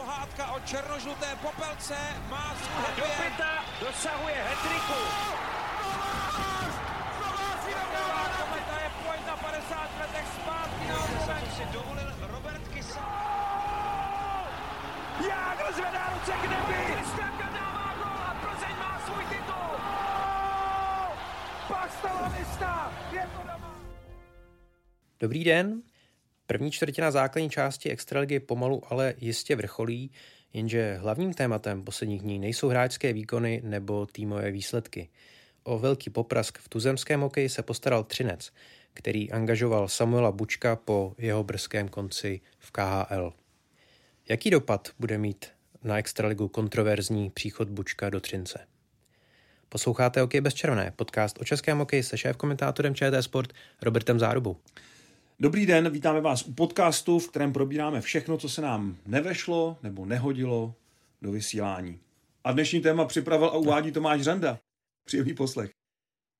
pohádka o černožluté popelce má svůj Do pěta dosahuje hetriku. Kometa je pojď na 50 letech zpátky na si dovolil Robert Kysa. Jágr zvedá ruce k nebi. Kristianka dává gol a Plzeň má svůj titul. Je to doma. Dobrý den. První čtvrtina základní části Extraligy pomalu ale jistě vrcholí, jenže hlavním tématem posledních dní nejsou hráčské výkony nebo týmové výsledky. O velký poprask v tuzemském hokeji se postaral Třinec, který angažoval Samuela Bučka po jeho brzkém konci v KHL. Jaký dopad bude mít na Extraligu kontroverzní příchod Bučka do Třince? Posloucháte Hokej bez červené, podcast o českém hokeji se šéf-komentátorem ČT Sport Robertem Zárubou. Dobrý den, vítáme vás u podcastu, v kterém probíráme všechno, co se nám nevešlo nebo nehodilo do vysílání. A dnešní téma připravil a uvádí Tomáš Řanda. Příjemný poslech.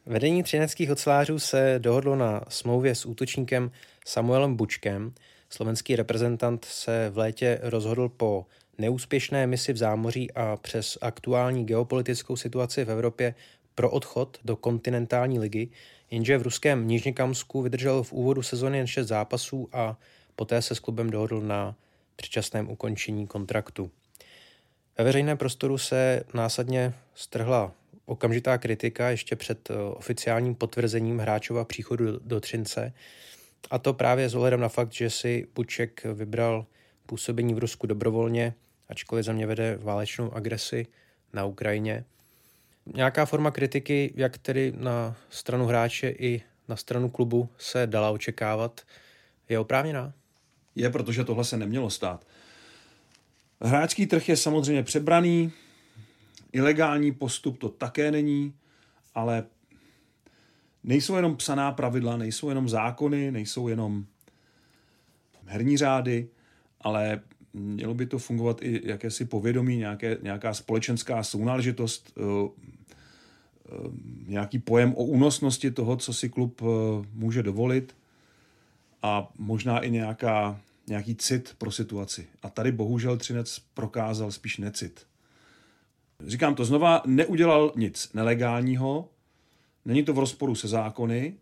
Vedení třineckých ocelářů se dohodlo na smlouvě s útočníkem Samuelem Bučkem. Slovenský reprezentant se v létě rozhodl po neúspěšné misi v zámoří a přes aktuální geopolitickou situaci v Evropě pro odchod do kontinentální ligy, jenže v ruském Nižněkamsku vydržel v úvodu sezóny jen 6 zápasů a poté se s klubem dohodl na předčasném ukončení kontraktu. Ve veřejném prostoru se následně strhla okamžitá kritika ještě před eh, oficiálním potvrzením hráčova příchodu do, Třince, a to právě s ohledem na fakt, že si Buček vybral působení v Rusku dobrovolně, ačkoliv země vede válečnou agresi na Ukrajině. Nějaká forma kritiky, jak tedy na stranu hráče i na stranu klubu se dala očekávat, je oprávněná? Je, protože tohle se nemělo stát. Hráčský trh je samozřejmě přebraný, ilegální postup to také není, ale nejsou jenom psaná pravidla, nejsou jenom zákony, nejsou jenom herní řády, ale mělo by to fungovat i jakési povědomí, nějaké, nějaká společenská sounáležitost, eh, nějaký pojem o únosnosti toho, co si klub eh, může dovolit a možná i nějaká, nějaký cit pro situaci. A tady bohužel Třinec prokázal spíš necit. Říkám to znova, neudělal nic nelegálního, není to v rozporu se zákony,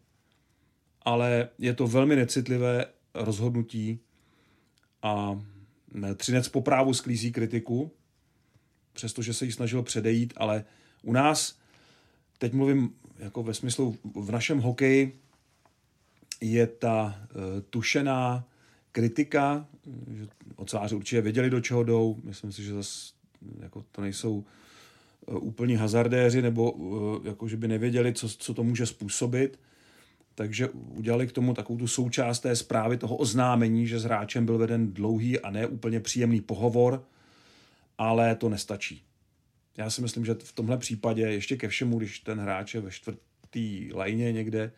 ale je to velmi necitlivé rozhodnutí a Třinec po právu sklízí kritiku, přestože se jí snažil předejít, ale u nás, teď mluvím jako ve smyslu v našem hokeji, je ta uh, tušená kritika, že ocáři určitě věděli, do čeho jdou. Myslím si, že zase jako to nejsou uh, úplní hazardéři, nebo uh, jako, že by nevěděli, co, co to může způsobit. Takže udělali k tomu takovou tu součást té zprávy toho oznámení, že s hráčem byl veden dlouhý a ne úplně příjemný pohovor, ale to nestačí. Já si myslím, že v tomhle případě ještě ke všemu, když ten hráč je ve čtvrtý lajně někde,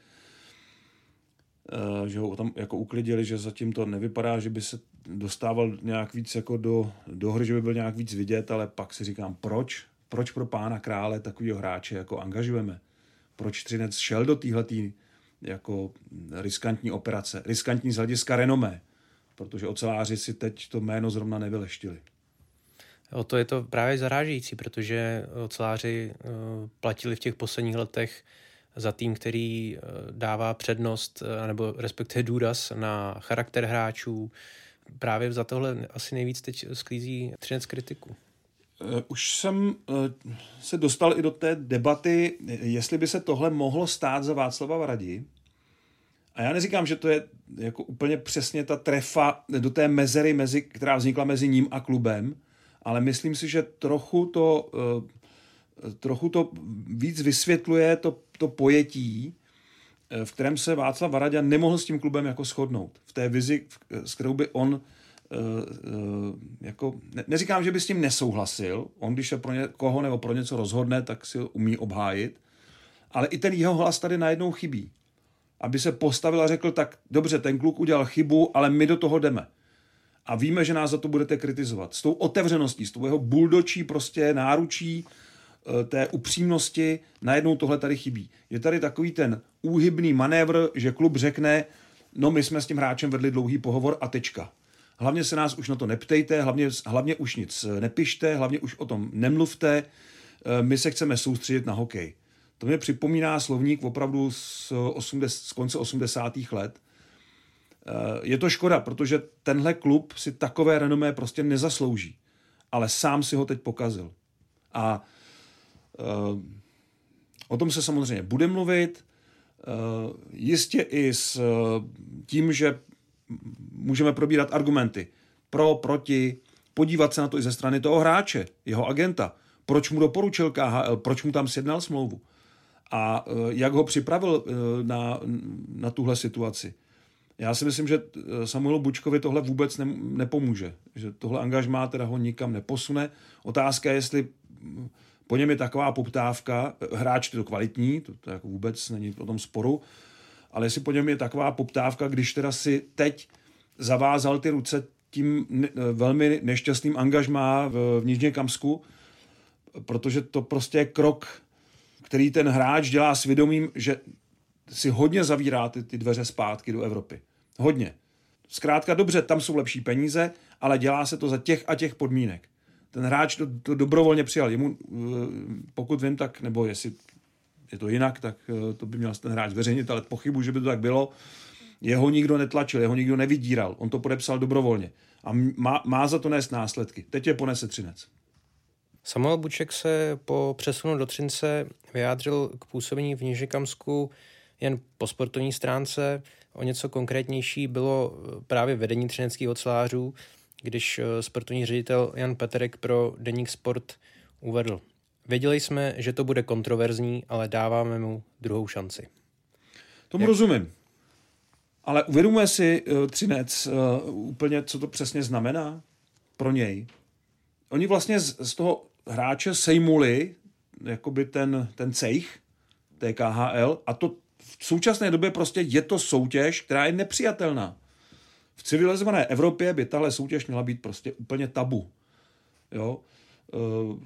že ho tam jako uklidili, že zatím to nevypadá, že by se dostával nějak víc jako do, do hry, že by byl nějak víc vidět, ale pak si říkám, proč? Proč pro pána krále takového hráče jako angažujeme? Proč Třinec šel do téhletý jako riskantní operace? Riskantní z hlediska renomé, protože oceláři si teď to jméno zrovna nevyleštili. O to je to právě zarážející, protože oceláři platili v těch posledních letech za tým, který dává přednost nebo respektive důraz na charakter hráčů. Právě za tohle asi nejvíc teď sklízí Třinec kritiku. Už jsem se dostal i do té debaty, jestli by se tohle mohlo stát za Václava Vradi. A já neříkám, že to je jako úplně přesně ta trefa do té mezery, mezi, která vznikla mezi ním a klubem, ale myslím si, že trochu to, trochu to víc vysvětluje to, to pojetí, v kterém se Václav Varadě nemohl s tím klubem jako shodnout. V té vizi, s kterou by on jako, ne, neříkám, že by s tím nesouhlasil, on když se pro někoho nebo pro něco rozhodne, tak si umí obhájit, ale i ten jeho hlas tady najednou chybí. Aby se postavil a řekl, tak dobře, ten kluk udělal chybu, ale my do toho jdeme. A víme, že nás za to budete kritizovat. S tou otevřeností, s tou jeho buldočí prostě náručí, té upřímnosti, najednou tohle tady chybí. Je tady takový ten úhybný manévr, že klub řekne, no my jsme s tím hráčem vedli dlouhý pohovor a tečka. hlavně se nás už na to neptejte, hlavně, hlavně už nic nepište, hlavně už o tom nemluvte, eh, my se chceme soustředit na hokej. To mě připomíná slovník opravdu z, 80, z konce 80. let. Eh, je to škoda, protože tenhle klub si takové renomé prostě nezaslouží. Ale sám si ho teď pokazil. A uh, o tom se samozřejmě bude mluvit. Uh, jistě i s tím, že můžeme probírat argumenty pro, proti, podívat se na to i ze strany toho hráče, jeho agenta. Proč mu doporučil KHL, proč mu tam sjednal smlouvu a eh, jak ho připravil eh, na, na tuhle situaci. Já si myslím, že eh, Samuelu Bučkovi tohle vůbec ne, nepomůže. Že tohle angažmá teda ho nikam neposune. Otázka je, jestli hm, po něm je taková poptávka, hráč je to kvalitní, to, to jako vůbec není o tom sporu, ale jestli po něm je taková poptávka, když teda si teď zavázal ty ruce tím ne, velmi nešťastným angažmá v, v Nižně Kamsku, protože to prostě je krok který ten hráč dělá svědomím, že si hodně zavírá ty, ty dveře zpátky do Evropy. Hodně. Zkrátka dobře, tam jsou lepší peníze, ale dělá se to za těch a těch podmínek. Ten hráč to, to dobrovolně přijal. Jemu, eh, pokud vím, tak, nebo jestli je to jinak, tak eh, to by měl ten hráč zveřejnit, ale pochybu, že by to tak bylo. Jeho nikdo netlačil, jeho nikdo nevydíral. On to podepsal dobrovolně. A má, má za to nést následky. Teď je ponese Třinec. Samuel Buček se po přesunu do Třince vyjádřil k působení v Nižikamsku jen po sportovní stránce. O něco konkrétnější bylo právě vedení třineckých ocelářů, když eh, sportovní ředitel Jan Peterek pro Deník Sport uvedl. Věděli jsme, že to bude kontroverzní, ale dáváme mu druhou šanci. Tomu Jak... rozumím. Ale uvědomuje si uh, Třinec uh, úplně, co to přesně znamená pro něj? Oni vlastně z, z toho hráče sejmuli jakoby ten, ten cejch TKHL a to v současné době prostě je to soutěž, která je nepřijatelná. V civilizované Evropě by tahle soutěž měla být prostě úplně tabu. Jo? Uh,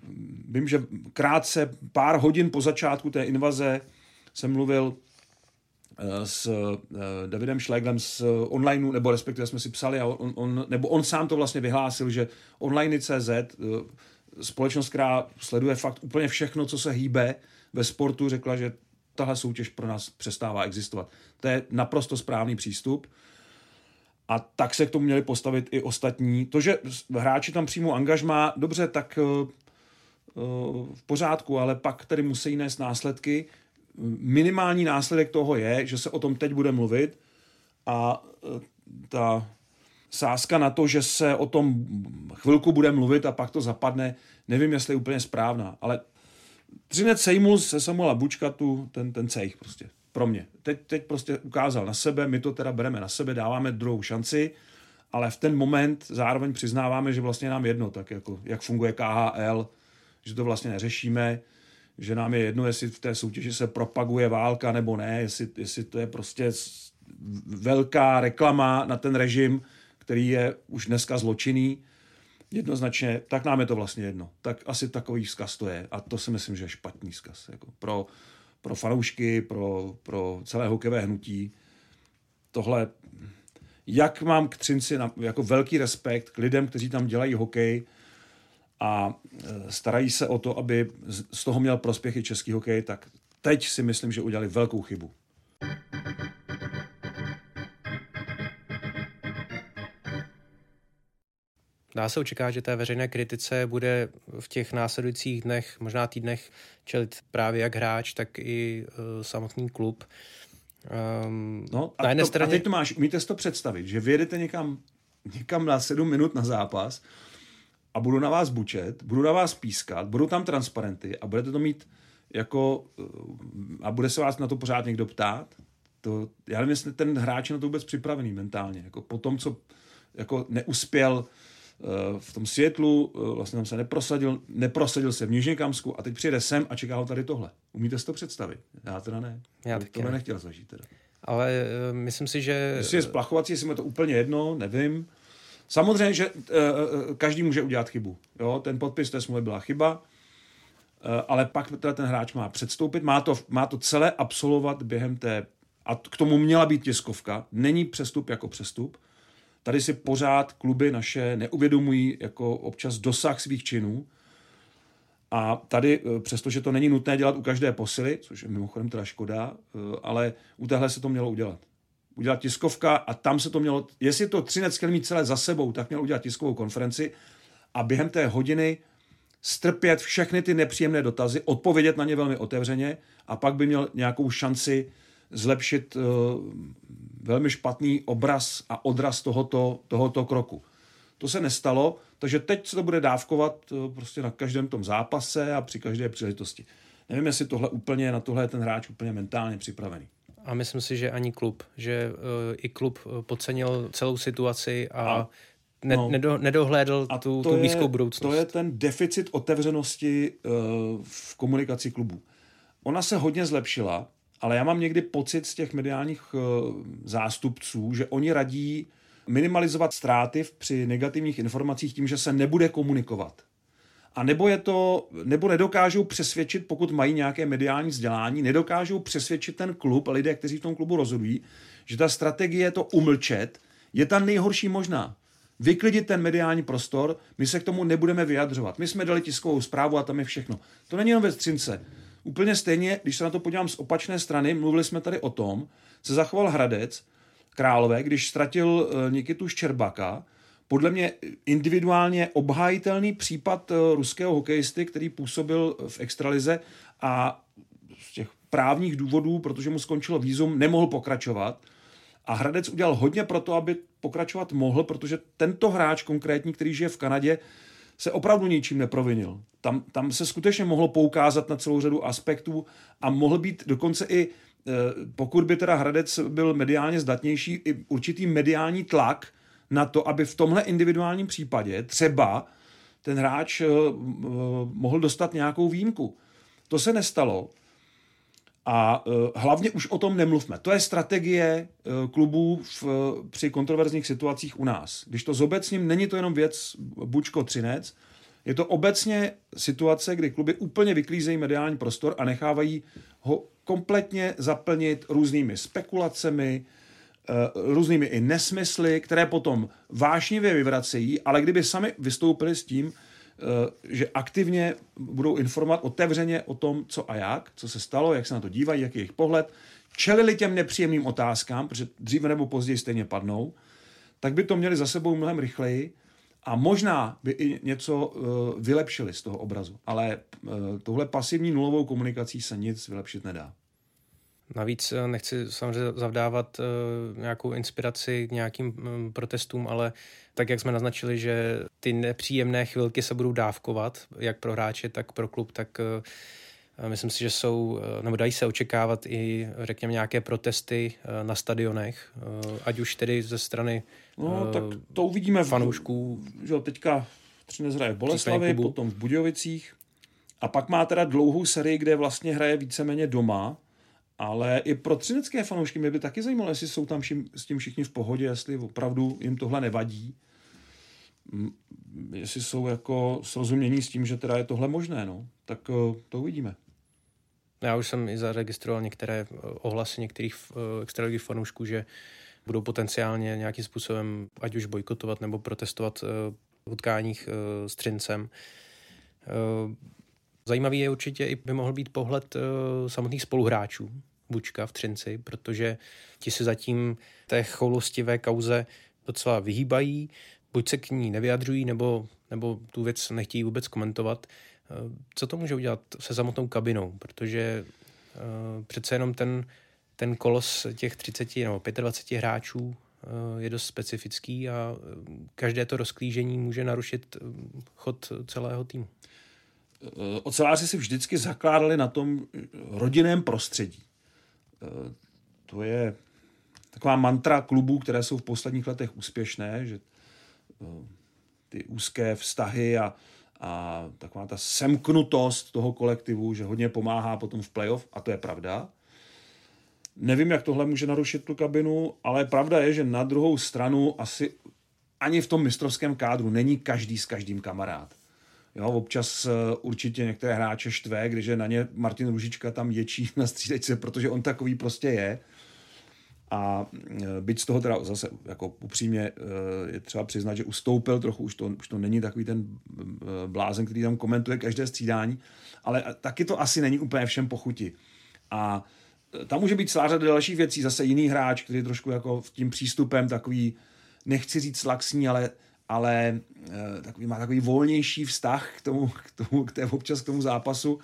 vím, že krátce, pár hodin po začátku té invaze jsem mluvil uh, s uh, Davidem Schleglem z online, nebo respektive jsme si psali, a on, on, nebo on sám to vlastně vyhlásil, že online.cz společnost, která sleduje fakt úplně všechno, co se hýbe ve sportu, řekla, že tahle soutěž pro nás přestává existovat. To je naprosto správný přístup. A tak se k tomu měli postavit i ostatní. To, že hráči tam přijmou angažmá, dobře, tak uh, v pořádku, ale pak tedy musí nést následky. Minimální následek toho je, že se o tom teď bude mluvit a uh, ta sázka na to, že se o tom chvilku bude mluvit a pak to zapadne, nevím, jestli je úplně správná, ale Třinec sejmul se Samuela Bučka tu, ten, ten cejch prostě, pro mě. Teď, teď prostě ukázal na sebe, my to teda bereme na sebe, dáváme druhou šanci, ale v ten moment zároveň přiznáváme, že vlastně nám jedno, tak jako, jak funguje KHL, že to vlastně neřešíme, že nám je jedno, jestli v té soutěži se propaguje válka nebo ne, jestli, jestli to je prostě velká reklama na ten režim, který je už dneska zločinný, jednoznačně, tak nám je to vlastně jedno. Tak asi takový vzkaz to je. A to si myslím, že je špatný vzkaz. Jako pro, pro fanoušky, pro, pro celé hokejové hnutí. Tohle, jak mám k Třinci na, jako velký respekt k lidem, kteří tam dělají hokej a e, starají se o to, aby z toho měl prospěch i český hokej, tak teď si myslím, že udělali velkou chybu. Dá se očekávat, že té veřejné kritice bude v těch následujících dnech, možná týdnech, čelit právě jak hráč, tak i uh, samotný klub. Um, no a, na jedné to, straně... a teď to máš, umíte si to představit, že vyjedete někam, někam na sedm minut na zápas a budu na vás bučet, budu na vás pískat, budou tam transparenty a budete to mít jako, eh, a bude se vás na to pořád někdo ptát, to, já nevím, jestli ten hráč je na to vůbec připravený mentálně, jako po tom, co jako neuspěl Eh, v tom světlu, eh, vlastně tam se neprosadil, neprosadil se v Nižně Kamsku a teď přijede sem a čeká ho tady tohle. Umíte si to představit? Já teda ne. Já bych tohle ne. nechtěl zažít teda. Ale uh, myslím si, že... Jestli je splachovací, jestli mi to úplně jedno, nevím. Samozřejmě, že uh, každý může udělat chybu. Jo? Ten podpis té smlouvy byla chyba, uh, ale pak teda ten hráč má předstoupit, má to, má to celé absolvovat během té... A k tomu měla být tiskovka. Není přestup jako přestup Tady si pořád kluby naše neuvědomují jako občas dosah svých činů. A tady, eh, přestože to není nutné dělat u každé posily, což je mimochodem teda škoda, eh, ale u téhle se to mělo udělat. Udělat tiskovka a tam se to mělo, jestli to Třinec chtěl mít celé za sebou, tak měl udělat tiskovou konferenci a během té hodiny strpět všechny ty nepříjemné dotazy, odpovědět na ně velmi otevřeně a pak by měl nějakou šanci zlepšit uh, velmi špatný obraz a odraz tohoto, tohoto kroku. To se nestalo, takže teď se to bude dávkovat uh, prostě na každém tom zápase a při každé příležitosti. Nevím, jestli tohle úplně, na tohle je ten hráč úplně mentálně připravený. A myslím si, že ani klub, že uh, i klub podcenil celou situaci a, a ne, no, nedo, nedohlédl a tu, tu blízkou budoucnost. To je ten deficit otevřenosti uh, v komunikaci klubů. Ona se hodně zlepšila, ale já mám někdy pocit z těch mediálních uh, zástupců, že oni radí minimalizovat ztráty při negativních informacích tím, že se nebude komunikovat. A nebo je to, nebo nedokážou přesvědčit, pokud mají nějaké mediální vzdělání, nedokážou přesvědčit ten klub lidé, kteří v tom klubu rozhodují, že ta strategie to umlčet je ta nejhorší možná vyklidit ten mediální prostor, my se k tomu nebudeme vyjadřovat. My jsme dali tiskovou zprávu a tam je všechno. To není jenom ve Střince. Úplně stejně, když se na to podívám z opačné strany, mluvili jsme tady o tom, se zachoval Hradec Králové, když ztratil eh, Nikitu Ščerbaka, podle mě individuálně obhájitelný případ eh, ruského hokejisty, který působil v extralize a z těch právních důvodů, protože mu skončilo výzum, nemohl pokračovat. A Hradec udělal hodně pro to, aby pokračovat mohl, protože tento hráč konkrétní, který žije v Kanadě, se opravdu ničím neprovinil. Tam, tam se skutečně mohlo poukázat na celou řadu aspektů a mohl být dokonce i, eh, pokud by teda Hradec byl mediálně zdatnější, i určitý mediální tlak na to, aby v tomhle individuálním případě třeba ten hráč eh, mohl dostat nějakou výjimku. To se nestalo. A uh, hlavně už o tom nemluvme. To je strategie uh, klubů v, uh, při kontroverzních situacích u nás. Když to zobecním, není to jenom věc Bučko Třinec, je to obecně situace, kdy kluby úplně vyklízejí mediální prostor a nechávají ho kompletně zaplnit různými spekulacemi, různými i nesmysly, které potom vášnivě vyvracejí, ale kdyby sami vystoupili s tím, Eh, že aktivně budou informovat otevřeně o tom, co a jak, co se stalo, jak se na to dívají, jaký je jejich pohled, čelili těm nepříjemným otázkám, protože dříve nebo později stejně padnou, tak by to měli za sebou mnohem rychleji a možná by i něco uh, vylepšili z toho obrazu. Ale uh, tohle pasivní nulovou komunikací se nic vylepšit nedá. Navíc eh, nechci samozřejmě zavdávat uh, nějakou inspiraci k nějakým um, protestům, ale tak, jak jsme naznačili, že ty nepříjemné chvilky se budou dávkovat, jak pro hráče, tak pro klub, tak uh, myslím si, že jsou, nebo dají se očekávat i, řekněme, nějaké protesty na stadionech, ať už tedy ze strany No, tak to uvidíme fanoušků. V, že teďka Třinec hraje v Boleslavi, potom v Budějovicích a pak má teda dlouhou sérii, kde vlastně hraje víceméně doma, ale i pro třinecké fanoušky mě by taky zajímalo, jestli jsou tam všim, s tím všichni v pohodě, jestli opravdu jim tohle nevadí. Jestli jsou jako srozumění s tím, že teda je tohle možné, no. Tak eh, to uvidíme. Já už jsem i zaregistroval některé eh, ohlasy některých eh, extraligových fanoušků, že budou potenciálně nějakým způsobem ať už bojkotovat nebo protestovat v utkáních s Třincem. Zajímavý je určitě i by mohl být pohled uh, samotných spoluhráčů Bučka v Třinci, protože ti se zatím té choulostivé kauze docela vyhýbají, buď se k ní nevyjadřují, nebo, nebo tu věc nechtějí vůbec komentovat. Uh, co to může udělat se samotnou kabinou? Protože uh, přece jenom ten, ten kolos těch 30 nebo 25 hráčů je dost specifický a každé to rozklížení může narušit chod celého týmu. Eh, oceláři si vždycky zakládali na tom rodinném prostředí. Eh, to je taková mantra klubů, které jsou v posledních letech úspěšné, že eh, ty úzké vztahy a, a taková ta semknutost toho kolektivu, že hodně pomáhá potom v playoff, a to je pravda. Nevím, jak tohle může narušit tu kabinu, ale pravda je, že na druhou stranu asi ani v tom mistrovském kádru není každý s každým kamarád. Jo, občas uh, určitě některé hráče štve, když je na ně Martin Ružička tam ječí na střídečce, protože on takový prostě je. A byť z toho teda zase jako upřímně je třeba přiznat, že ustoupil trochu, už to, už to není takový ten blázen, který tam komentuje každé střídání, ale taky to asi není úplně všem pochuti. A tam může být celá řada dalších věcí, zase jiný hráč, který je trošku jako v tím přístupem takový, nechci říct laxní, ale, ale eh, takový, má takový volnější vztah k tomu, k tomu, k té, občas k tomu zápasu,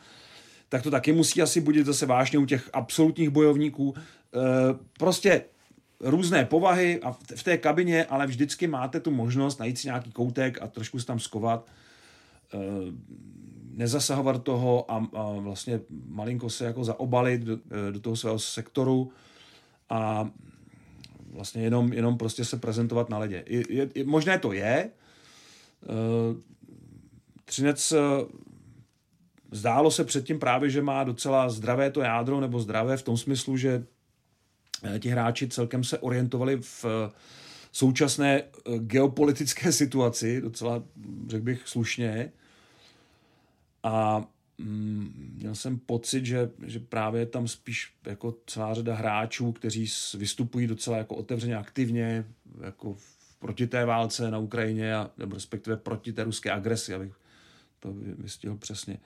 tak to taky musí asi budit zase vážně u těch absolutních bojovníků. Eh, prostě různé povahy a v té kabině, ale vždycky máte tu možnost najít si nějaký koutek a trošku se tam skovat eh, nezasahovat toho a, vlastně malinko se jako zaobalit do toho svého sektoru a vlastně jenom, jenom prostě se prezentovat na ledě. Je, je, je, možné to je. Uh, Třinec uh, zdálo se předtím právě, že má docela zdravé to jádro, nebo zdravé v tom smyslu, že uh, ti hráči celkem se orientovali v současné geopolitické situaci, docela, řekl bych, slušně. A mm, měl jsem pocit, že, že právě tam spíš jako celá řada hráčů, kteří vystupují docela jako otevřeně aktivně, jako proti té válce na Ukrajině, a, nebo respektive proti té ruské agresi, abych to vystihl přesně.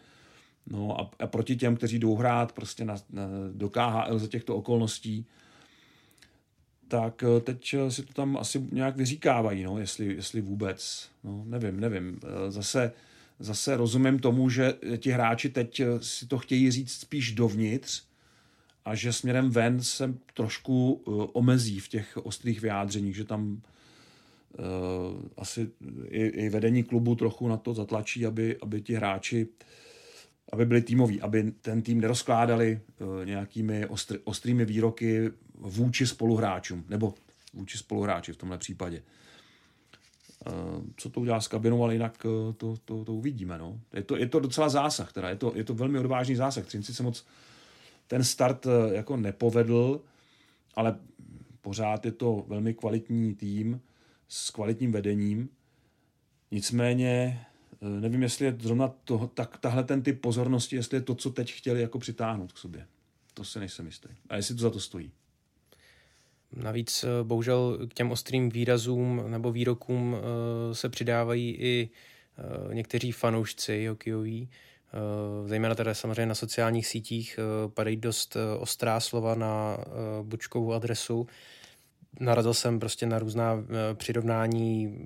No a, a proti těm, kteří jdou hrát prostě na, na, do KHL za těchto okolností, tak eh, teď si to tam asi nějak vyříkávají, no, jestli, jestli vůbec. No, nevím, nevím. Eh, zase zase rozumím tomu, že ti hráči teď si to chtějí říct spíš dovnitř a že směrem ven se trošku uh, omezí v těch ostrých vyjádřeních, že tam uh, asi i, i vedení klubu trochu na to zatlačí, aby, aby ti hráči aby byli týmoví, aby ten tým nerozkládali nějakými ostr, ostrými výroky vůči spoluhráčům, nebo vůči spoluhráči v tomhle případě. Eh, co to udělá s kabinou, ale jinak eh, to, to, to uvidíme. No. Je, to, je to docela zásah, teda. Je, to, je to velmi odvážný zásah. Třinci se moc ten start eh, jako nepovedl, ale pořád je to velmi kvalitní tým s kvalitním vedením. Nicméně nevím, jestli je zrovna to, tak, tahle ten typ pozornosti, jestli je to, co teď chtěli jako přitáhnout k sobě. To si nejsem jistý. A jestli to za to stojí. Navíc eh, bohužel k těm ostrým výrazům nebo výrokům eh, se přidávají i eh, někteří fanoušci hokejoví, zejména teda samozřejmě na sociálních sítích padají dost ostrá slova na bučkovou adresu. Narazil jsem prostě na různá přirovnání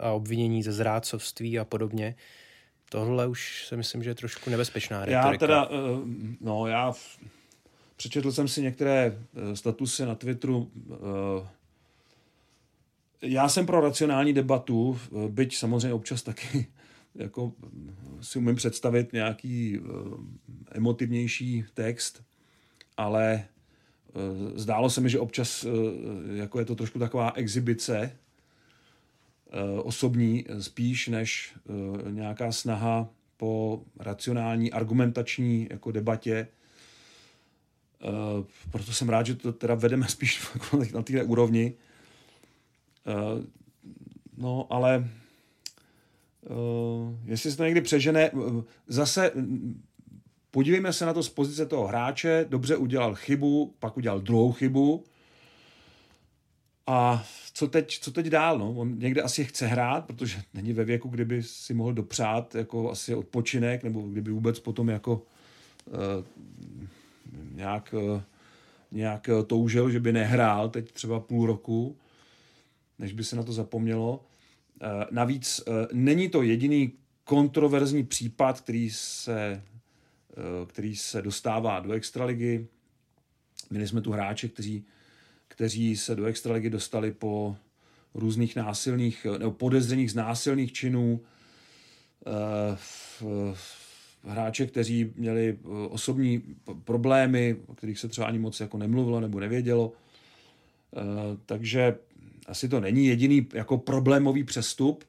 a obvinění ze zrádcovství a podobně. Tohle už si myslím, že je trošku nebezpečná retorika. Já teda, no já Přečetl jsem si některé eh, statusy na Twitteru. Eh, já jsem pro racionální debatu, eh, byť samozřejmě občas taky jako si umím představit nějaký emotivnější text, ale zdálo se mi, že občas jako je to trošku taková exibice osobní spíš než nějaká snaha po racionální argumentační jako debatě Uh, proto jsem rád, že to teda vedeme spíš na té úrovni. Uh, no, ale uh, jestli se to někdy přežene, zase podívejme se na to z pozice toho hráče, dobře udělal chybu, pak udělal druhou chybu a co teď, co teď dál? No? On někde asi chce hrát, protože není ve věku, kdyby si mohl dopřát jako asi odpočinek, nebo kdyby vůbec potom jako uh, nějak, eh, nějak eh, toužil, že by nehrál teď třeba půl roku, než by se na to zapomnělo. Eh, navíc není to jediný kontroverzní případ, který se, který se dostává do extraligy. Měli jsme tu hráče, kteří, kteří se do extraligy dostali po různých násilných nebo podezřeních z násilných činů v, hráče, kteří měli eh, osobní problémy, o kterých se třeba ani moc jako nemluvilo nebo nevědělo. Eh, takže asi to není jediný jako problémový přestup.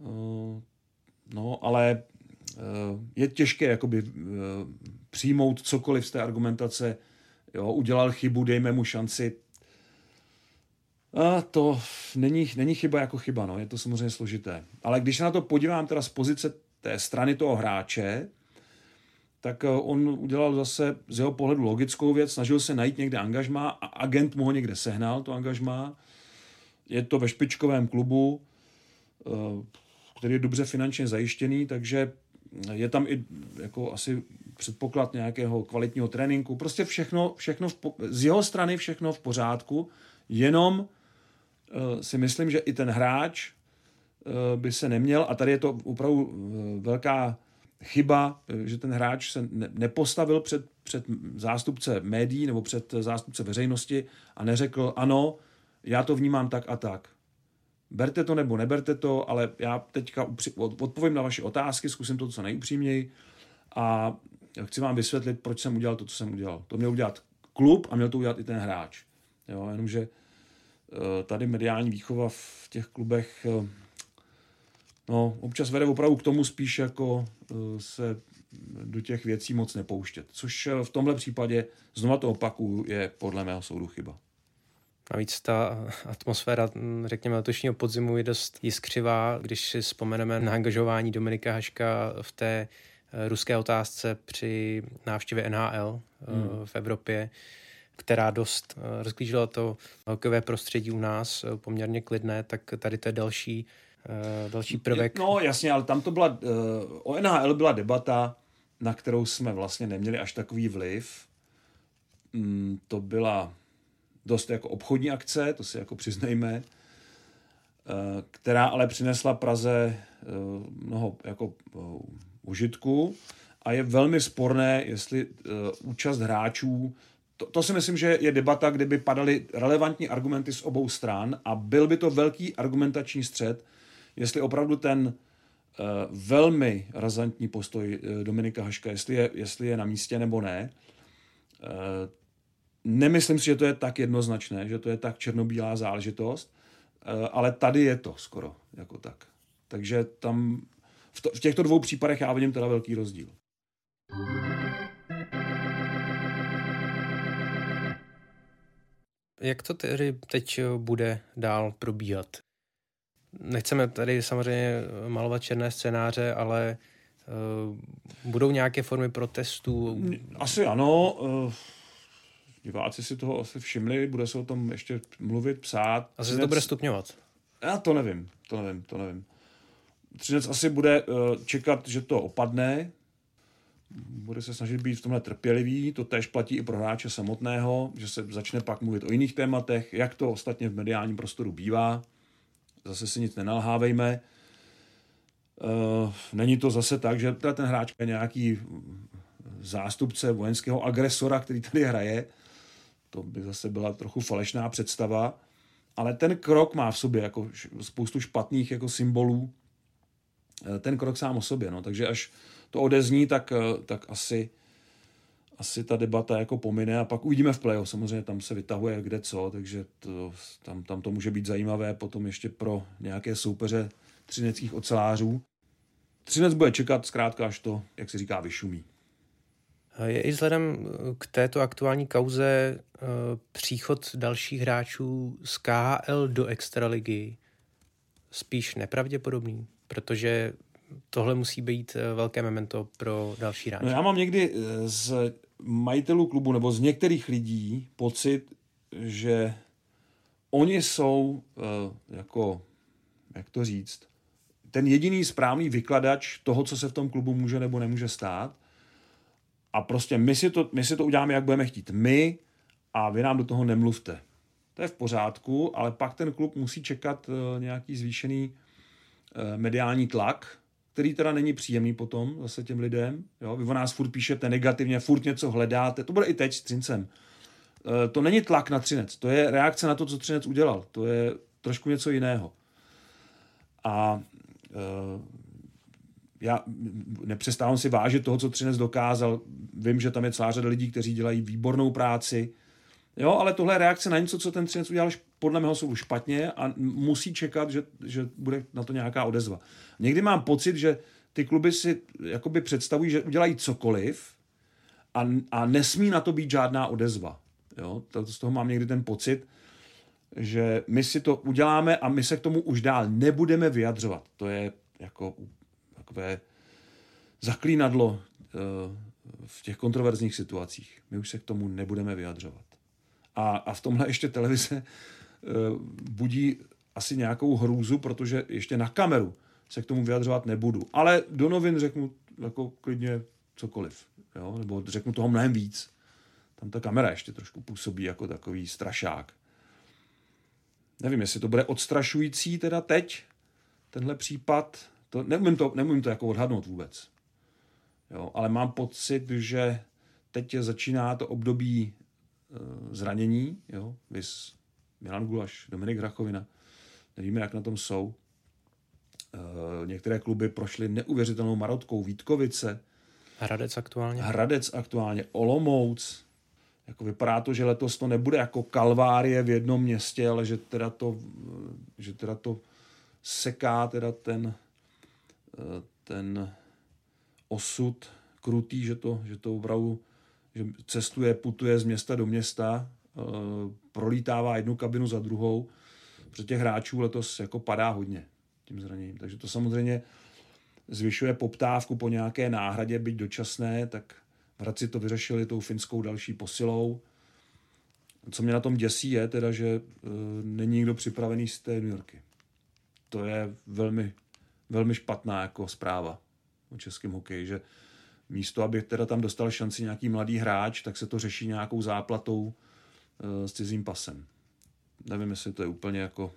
Eh, no, ale je těžké jakoby přijmout cokoliv z té argumentace. Jo, udělal chybu, dejme mu šanci. A to není, není chyba jako chyba, no, je to samozřejmě složité. Ale když se na to podívám teda z pozice té strany toho hráče, tak eh, on udělal zase z jeho pohledu logickou věc, snažil se najít někde angažma a agent mu ho někde sehnal, to angažma. Je to ve špičkovém klubu, eh, který je dobře finančně zajištěný, takže je tam i jako asi předpoklad nějakého kvalitního tréninku. Prostě všechno, všechno v, z jeho strany všechno v pořádku, jenom uh, si myslím, že i ten hráč by se neměl, a tady je to opravdu uh, velká chyba, že ten hráč se ne, nepostavil před, před zástupce médií nebo před zástupce veřejnosti a neřekl, ano, já to vnímám tak a tak. Berte to nebo neberte to, ale já teďka odpovím na vaše otázky, zkusím to co nejupřímněji a chci vám vysvětlit, proč jsem udělal to, co jsem udělal. To měl udělat klub a měl to udělat i ten hráč. Jo, jenomže eh, tady mediální výchova v těch klubech eh, no, občas vede opravdu k tomu spíš jako eh, se do těch věcí moc nepouštět. Což v tomhle případě, znova to opakuju, je podle mého soudu chyba. Navíc ta atmosféra, řekněme, letošního podzimu je dost jiskřivá, když si vzpomeneme na angažování Dominika Haška v té eh, ruské otázce při návštěvě NHL eh, hmm. v Evropě, která dost eh, rozklížila to hokejové prostředí u nás, poměrně klidné, tak tady to je další, další prvek. No jasně, ale tam to byla, o NHL byla debata, na kterou jsme vlastně neměli až takový vliv. Mm, to byla dost jako obchodní akce, to si jako přiznejme, eh, která ale přinesla Praze eh, mnoho jako eh, užitku a je velmi sporné, jestli účast hráčů to, to si myslím, že je debata, kde by padaly relevantní argumenty z obou stran a byl by to velký argumentační střed, jestli opravdu ten uh, velmi razantní postoj uh, Dominika Haška, jestli je, jestli je na místě nebo ne. Uh, Nemyslím si, že to je tak jednoznačné, že to je tak černobílá záležitost, eh, ale tady je to skoro jako tak. Takže tam v, to, v těchto dvou případech já vidím teda velký rozdíl. Jak to tedy teď bude dál probíhat? Nechceme tady samozřejmě malovat černé scénáře, ale uh, budou nějaké formy protestů? Asi ano. Uh diváci si toho asi všimli, bude se o tom ještě mluvit, psát. Asi se to bude stupňovat. Já to nevím, to nevím, to nevím. Třinec asi bude uh, čekat, že to opadne, bude se snažit být v tomhle trpělivý, to tež platí i pro hráče samotného, že se začne pak mluvit o jiných tématech, jak to ostatně v mediálním prostoru bývá. Zase si nic nenalhávejme. Uh, není to zase tak, že ten hráč je nějaký zástupce vojenského agresora, který tady hraje, to by zase byla trochu falešná představa, ale ten krok má v sobě jako spoustu špatných jako symbolů, eh, ten krok sám o sobě, no, takže až to odezní, tak, eh, tak asi, asi ta debata jako pomine a pak uvidíme v playoff, samozřejmě tam se vytahuje kde co, takže to, tam, tam to může být zajímavé potom ještě pro nějaké soupeře třineckých ocelářů. Třinec bude čekat zkrátka, až to, jak se říká, vyšumí. Je i vzhledem eh, k této aktuální kauze eh, příchod dalších hráčů z KHL do extraligy spíš nepravděpodobný, protože tohle musí být eh, velké memento pro další hráče. No já mám někdy z majitelů klubu nebo z některých lidí pocit, že oni jsou jako, jak to říct, ten jediný správný vykladač toho, co se v tom klubu může nebo nemůže stát – a prostě my si, to, my si to uděláme, jak budeme chtít. My a vy nám do toho nemluvte. To je v pořádku, ale pak ten klub musí čekat uh, nějaký zvýšený uh, mediální tlak, který teda není příjemný potom zase těm lidem. Jo? Vy o nás furt píšete negativně, furt něco hledáte. To bude i teď s Třincem. Uh, to není tlak na Třinec, to je reakce na to, co Třinec udělal. To je trošku něco jiného. A uh, já nepřestávám si vážit toho, co Třinec dokázal. Vím, že tam je celá řada lidí, kteří dělají výbornou práci. Jo, ale tohle reakce na něco, co ten Třinec udělal podle mého soudu špatně a musí čekat, že, že bude na to nějaká odezva. Někdy mám pocit, že ty kluby si jakoby představují, že udělají cokoliv a, a nesmí na to být žádná odezva. Jo, to, z toho mám někdy ten pocit, že my si to uděláme a my se k tomu už dál nebudeme vyjadřovat. To je jako takové zaklínadlo uh, v těch kontroverzních situacích. My už se k tomu nebudeme vyjadřovat. A, a v tomhle ještě televize e, budí asi nějakou hrůzu, protože ještě na kameru se k tomu vyjadřovat nebudu. Ale do novin řeknu jako klidně cokoliv. Jo? Nebo řeknu toho mnohem víc. Tam ta kamera ještě trošku působí jako takový strašák. Nevím, jestli to bude odstrašující teda teď, tenhle případ. To, neumím, to, neumím to jako odhadnout vůbec. Jo, ale mám pocit, že teď začíná to období e, zranění, jo, vys Milan Gulaš, Dominik Hrachovina, nevíme, jak na tom jsou. E, některé kluby prošly neuvěřitelnou marotkou Vítkovice. Hradec aktuálně. Hradec aktuálně, Olomouc. Jako vypadá to, že letos to nebude jako kalvárie v jednom městě, ale že teda to, že teda to seká teda ten, e, ten osud krutý, že to, že to opravdu že cestuje, putuje z města do města, e, prolítává jednu kabinu za druhou. Protože těch hráčů letos jako padá hodně tím zraněním. Takže to samozřejmě zvyšuje poptávku po nějaké náhradě, byť dočasné, tak v Hradci to vyřešili tou finskou další posilou. Co mě na tom děsí je teda, že e, není nikdo připravený z té New Yorky. To je velmi, velmi špatná jako zpráva o českém hokeji, že místo, aby teda tam dostal šanci nějaký mladý hráč, tak se to řeší nějakou záplatou e, s cizím pasem. Nevím, jestli to je úplně jako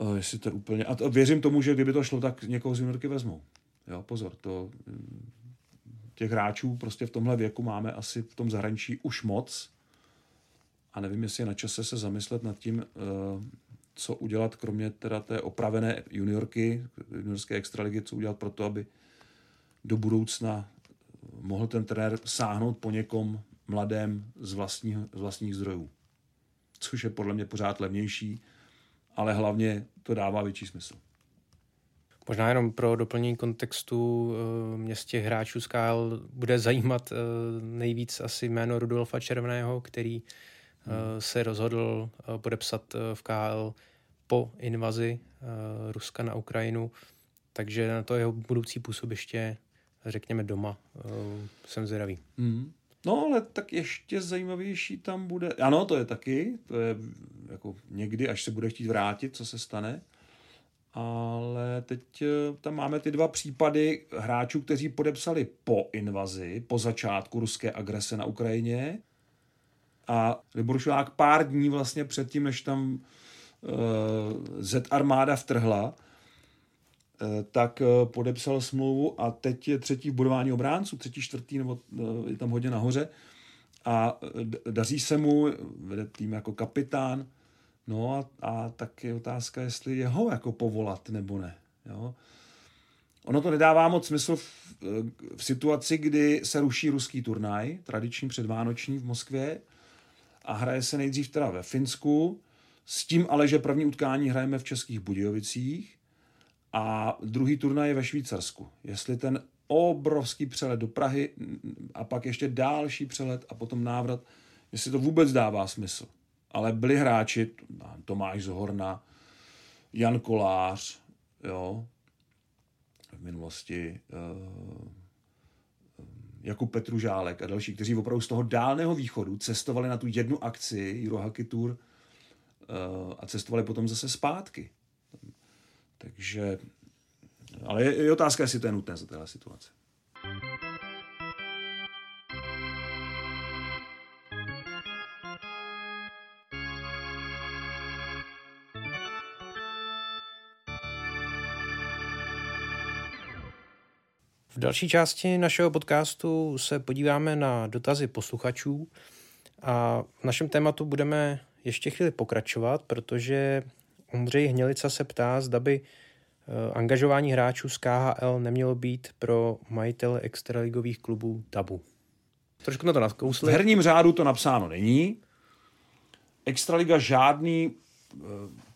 e, jestli to je úplně... A to, věřím tomu, že kdyby to šlo, tak někoho z juniorky vezmou. Jo, pozor, to těch hráčů prostě v tomhle věku máme asi v tom zahraničí už moc. A nevím, jestli je na čase se zamyslet nad tím, co udělat, kromě teda té opravené juniorky, juniorské extraligy, co udělat pro to, aby do budoucna mohl ten trenér sáhnout po někom mladém z, vlastních, z vlastních zdrojů. Což je podle mě pořád levnější, ale hlavně to dává větší smysl. Možná jenom pro doplnění kontextu eh, mě z těch hráčů z KL bude zajímat eh, nejvíc asi jméno Rudolfa Červeného, který hmm. se rozhodl podepsat v KL po invazi Ruska na Ukrajinu, takže na to jeho budoucí působiště, řekněme doma, jsem zvědavý. Hmm. No, ale tak ještě zajímavější tam bude. Ano, to je taky, to je jako někdy, až se bude chtít vrátit, co se stane ale teď eh, tam máme ty dva případy hráčů, kteří podepsali po invazi, po začátku ruské agrese na Ukrajině. A Libor Šulák pár dní vlastně předtím, než tam uh, Z armáda vtrhla, tak uh, podepsal smlouvu a teď je třetí v budování obránců, třetí, čtvrtý, nebo uh, je tam hodně nahoře. A daří se mu, vede tým jako kapitán, No a, a tak je otázka, jestli jeho jako povolat nebo ne. Jo? Ono to nedává moc smysl v, v situaci, kdy se ruší ruský turnaj, tradiční předvánoční v Moskvě, a hraje se nejdřív teda ve Finsku, s tím ale, že první utkání hrajeme v Českých Budějovicích a druhý turnaj je ve Švýcarsku. Jestli ten obrovský přelet do Prahy a pak ještě další přelet a potom návrat, jestli to vůbec dává smysl ale byli hráči, Tomáš Zohorna, Jan Kolář, jo, v minulosti, uh, Jakub Petružálek a další, kteří opravdu z toho dálného východu cestovali na tu jednu akci Eurohockey Tour uh, a cestovali potom zase zpátky. Takže, ale je, je otázka, jestli to je nutné za téhle situace. V další části našeho podcastu se podíváme na dotazy posluchačů a v našem tématu budeme ještě chvíli pokračovat, protože Ondřej Hnělica se ptá, zda by eh, angažování hráčů z KHL nemělo být pro majitele extraligových klubů tabu. Trošku na to nakousli. V herním řádu to napsáno není. Extraliga žádný eh,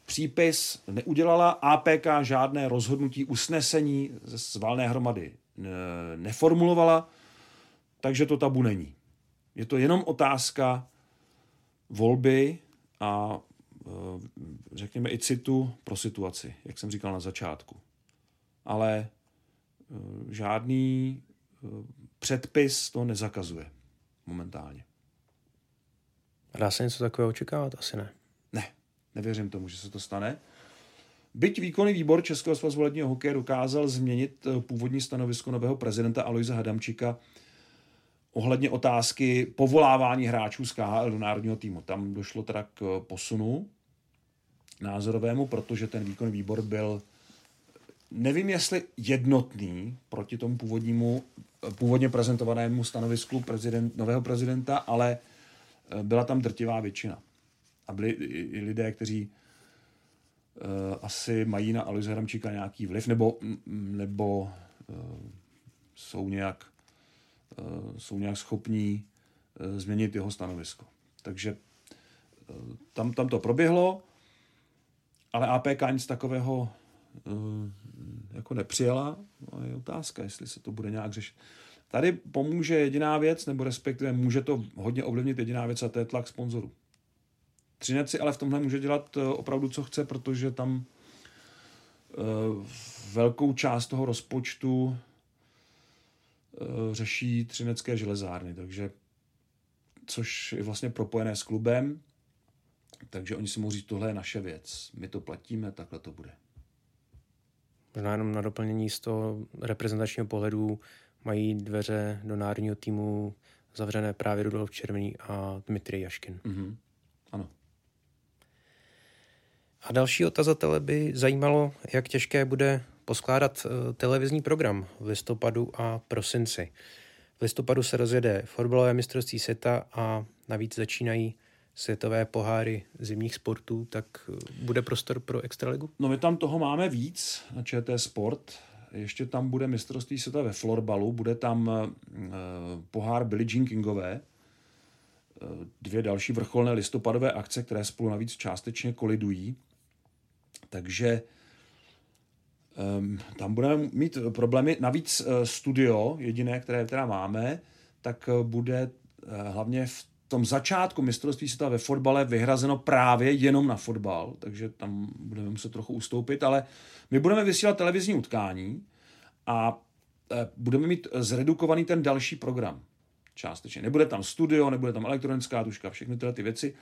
přípis neudělala, APK žádné rozhodnutí, usnesení ze valné hromady neformulovala, takže to tabu není. Je to jenom otázka volby a řekněme i citu pro situaci, jak jsem říkal na začátku. Ale e, žádný e, předpis to nezakazuje momentálně. Dá se něco takového očekávat? Asi ne. Ne, nevěřím tomu, že se to stane. Byť výkonný výbor Českého svazu letního hokeje dokázal změnit eh, původní stanovisko nového prezidenta Aloise Hadamčíka ohledně otázky povolávání hráčů z KHL do národního týmu. Tam došlo teda k posunu názorovému, protože ten výkonný výbor byl nevím, jestli jednotný proti tomu původnímu, původně prezentovanému stanovisku prezident, nového prezidenta, ale eh, byla tam drtivá většina. A byli i lidé, kteří uh, asi mají na Aloise Hramčíka nějaký vliv, nebo, nebo uh, jsou nějak jsou nějak schopní uh, změnit jeho stanovisko. Takže uh, tam, tam to proběhlo, ale APK nic takového jako nepřijela. No je otázka, jestli se to bude nějak řešit. Tady pomůže jediná věc, nebo respektive může to hodně ovlivnit jediná věc a to je tlak sponzorů. Třinec si ale v tomhle může dělat eh, opravdu, co chce, protože tam velkou část toho rozpočtu řeší třinecké železárny, takže což je vlastně propojené s klubem, takže oni si mohou říct, tohle je naše věc, my to platíme, takhle to bude. Možná jenom na doplnění z toho reprezentačního pohledu mají dveře do národního týmu zavřené právě Rudolf Červený a Dmitrij Jaškin. Mm-hmm. Ano. A další otazatele by zajímalo, jak těžké bude poskládat eh, televizní program v listopadu a prosinci. V listopadu se rozjede fotbalové mistrovství světa a navíc začínají světové poháry zimních sportů, tak eh, bude prostor pro extraligu? No my tam toho máme víc na ČT Sport. Ještě tam bude mistrovství světa ve florbalu, bude tam uh, pohár Billie Jean Kingové, dvě další vrcholné listopadové akce, které spolu navíc částečně kolidují. Takže tam budeme mít problémy. Navíc uh, studio, jediné, které teda máme, tak bude hlavně v tom začátku mistrovství světa ve fotbale vyhrazeno právě jenom na fotbal, takže tam budeme muset trochu ustoupit, ale my budeme vysílat televizní utkání a budeme mít zredukovaný ten další program částečně. Nebude tam studio, nebude tam elektronická tuška, všechny tyhle ty věci.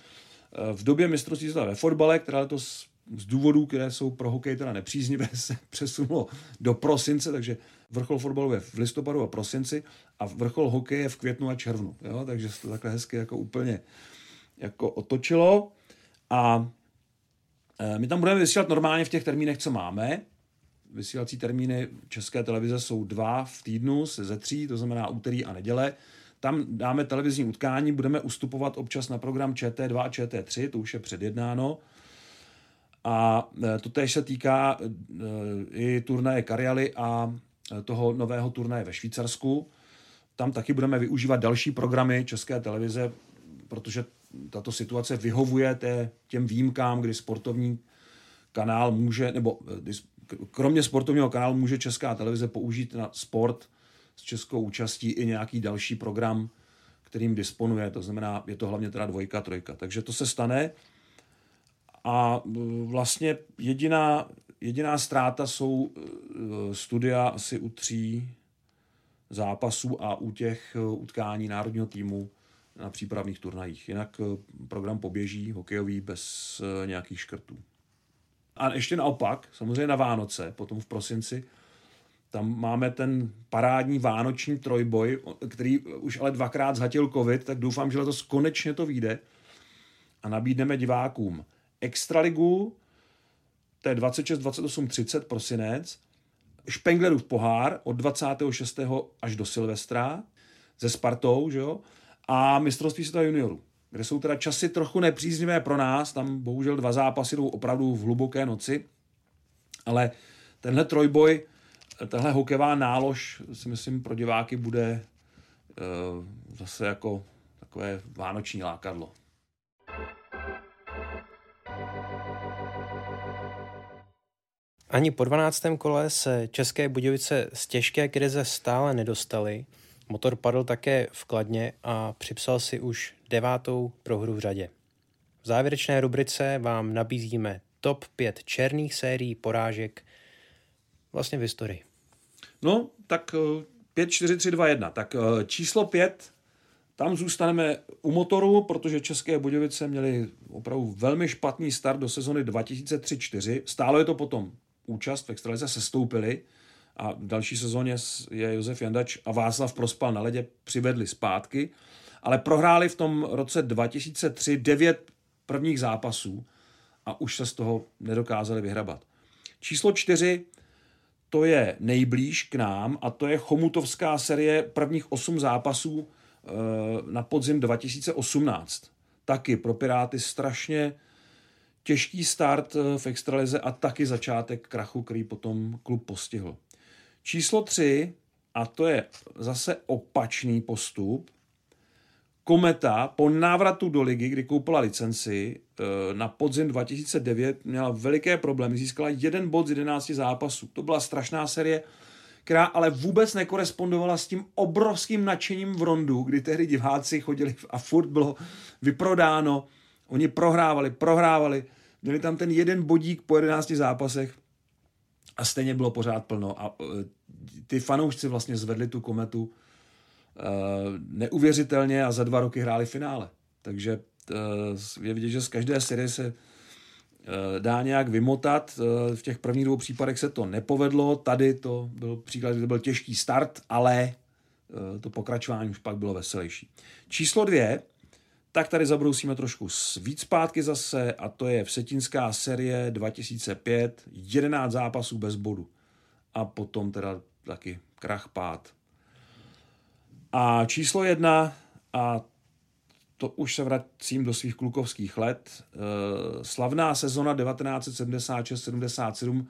V době mistrovství světa ve fotbale, která letos z důvodů, které jsou pro hokej teda nepříznivé, se přesunulo do prosince, takže vrchol fotbalu je v listopadu a prosinci a vrchol hokeje je v květnu a červnu. Jo? Takže se to takhle hezky jako úplně jako otočilo a e, my tam budeme vysílat normálně v těch termínech, co máme. Vysílací termíny České televize jsou dva v týdnu ze tří, to znamená úterý a neděle. Tam dáme televizní utkání, budeme ustupovat občas na program ČT2 a ČT3, to už je předjednáno. A e, to též se týká e, i turnaje Karialy a e, toho nového turnaje ve Švýcarsku. Tam taky budeme využívat další programy České televize, protože tato situace vyhovuje té, těm výjimkám, kdy sportovní kanál může, nebo kromě sportovního kanálu může Česká televize použít na sport s českou účastí i nějaký další program, kterým disponuje. To znamená, je to hlavně teda dvojka, trojka. Takže to se stane. A e, vlastně jediná, jediná ztráta jsou e, studia asi u tří zápasů a u těch e, utkání národního týmu na přípravných turnajích. Jinak program poběží hokejový bez nějakých škrtů. A ještě naopak, samozřejmě na Vánoce, potom v prosinci, tam máme ten parádní vánoční trojboj, který už ale dvakrát zhatil covid, tak doufám, že letos konečně to vyjde a nabídneme divákům Extraligu, to je 26, 28, 30 prosinec, Špenglerův pohár od 26. až do Silvestra se Spartou, že jo? a mistrovství světa juniorů, kde jsou teda časy trochu nepříznivé pro nás, tam bohužel dva zápasy jdou opravdu v hluboké noci, ale tenhle trojboj, tahle hokejová nálož si myslím pro diváky bude uh, zase jako takové vánoční lákadlo. Ani po 12. kole se České Budějovice z těžké krize stále nedostaly. Motor padl také v Kladně a připsal si už devátou prohru v řadě. V závěrečné rubrice vám nabízíme top 5 černých sérií porážek vlastně v historii. No, tak eh, 5, 4, 3, 2, 1. Tak eh, číslo 5, tam zůstaneme u motoru, protože České Budějovice měli opravdu velmi špatný start do sezony 2003-4. Stálo je to potom účast v extralize, se stoupili a v další sezóně je Josef Jandač a Václav Prospal na ledě přivedli zpátky, ale prohráli v tom roce 2003 devět prvních zápasů a už se z toho nedokázali vyhrabat. Číslo čtyři, to je nejblíž k nám a to je Chomutovská série prvních osm zápasů eh, na podzim 2018. Taky pro Piráty strašně těžký start eh, v extralize a taky začátek krachu, který potom klub postihl. Číslo tři, a to je zase opačný postup, Kometa po návratu do ligy, kdy koupila licenci eh, na podzim 2009, měla veliké problémy, získala jeden bod z 11 zápasů. To byla strašná série, která ale vůbec nekorespondovala s tím obrovským nadšením v rondu, kdy tehdy diváci chodili a furt bylo vyprodáno. Oni prohrávali, prohrávali, měli tam ten jeden bodík po 11 zápasech a stejně bylo pořád plno. A eh, ty fanoušci vlastně zvedli tu kometu Eh, neuvěřitelně a za dva roky hráli finále. Takže eh, je vidět, že z každé série se dá nějak vymotat. V těch prvních dvou případech se to nepovedlo. Tady to byl příklad, to byl těžký start, ale to pokračování už pak bylo veselější. Číslo dvě, tak tady zabrousíme trošku víc zpátky zase a to je Vsetinská série 2005, 11 zápasů bez bodu. A potom teda taky krach pád a číslo jedna, a to už se vracím do svých klukovských let, eh, slavná sezona 1976-77,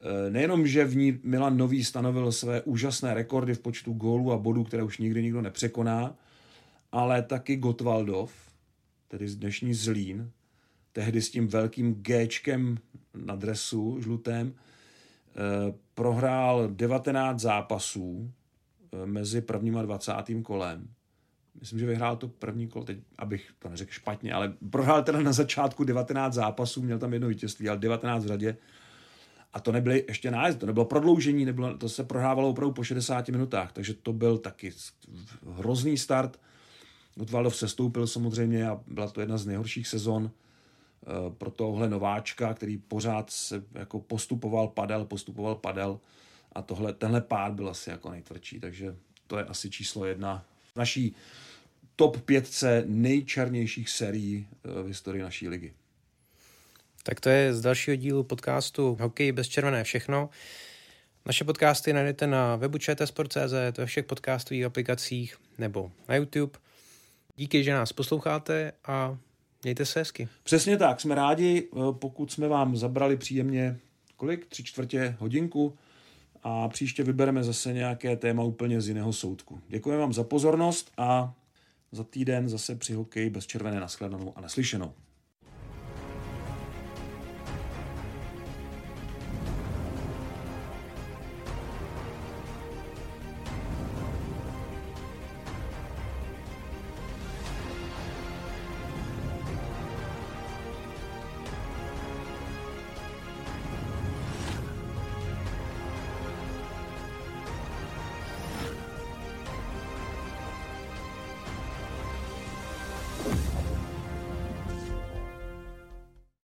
eh, nejenom, že v ní Milan Nový stanovil své úžasné rekordy v počtu gólů a bodů, které už nikdy nikdo nepřekoná, ale taky Gotwaldov, tedy dnešní Zlín, tehdy s tím velkým Gčkem na dresu žlutém, eh, prohrál 19 zápasů, Eh, mezi prvním a dvacátým kolem. Myslím, že vyhrál to první kolo, teď abych to neřekl špatně, ale prohrál teda na začátku 19 zápasů, měl tam jedno vítězství, ale 19 v řadě. A to nebyly ještě nájezdy, to nebylo prodloužení, nebylo, to se prohrávalo opravdu po 60 minutách, takže to byl taky hrozný start. Gottwaldov se stoupil samozřejmě a byla to jedna z nejhorších sezon eh, pro tohle nováčka, který pořád se jako postupoval, padel, postupoval, padel a tohle, tenhle pád byl asi jako nejtvrdší, takže to je asi číslo jedna v naší top pětce nejčernějších serií eh, v historii naší ligy. Tak to je z dalšího dílu podcastu Hokej bez červené všechno. Naše podcasty najdete na webu čtsport.cz, ve všech podcastových aplikacích nebo na YouTube. Díky, že nás posloucháte a mějte se hezky. Přesně tak, jsme rádi, eh, pokud jsme vám zabrali příjemně kolik? Tři čtvrtě hodinku a příště vybereme zase nějaké téma úplně z jiného soudku. Děkujeme vám za pozornost a za týden zase při hokeji bez červené naschledanou a naslyšenou.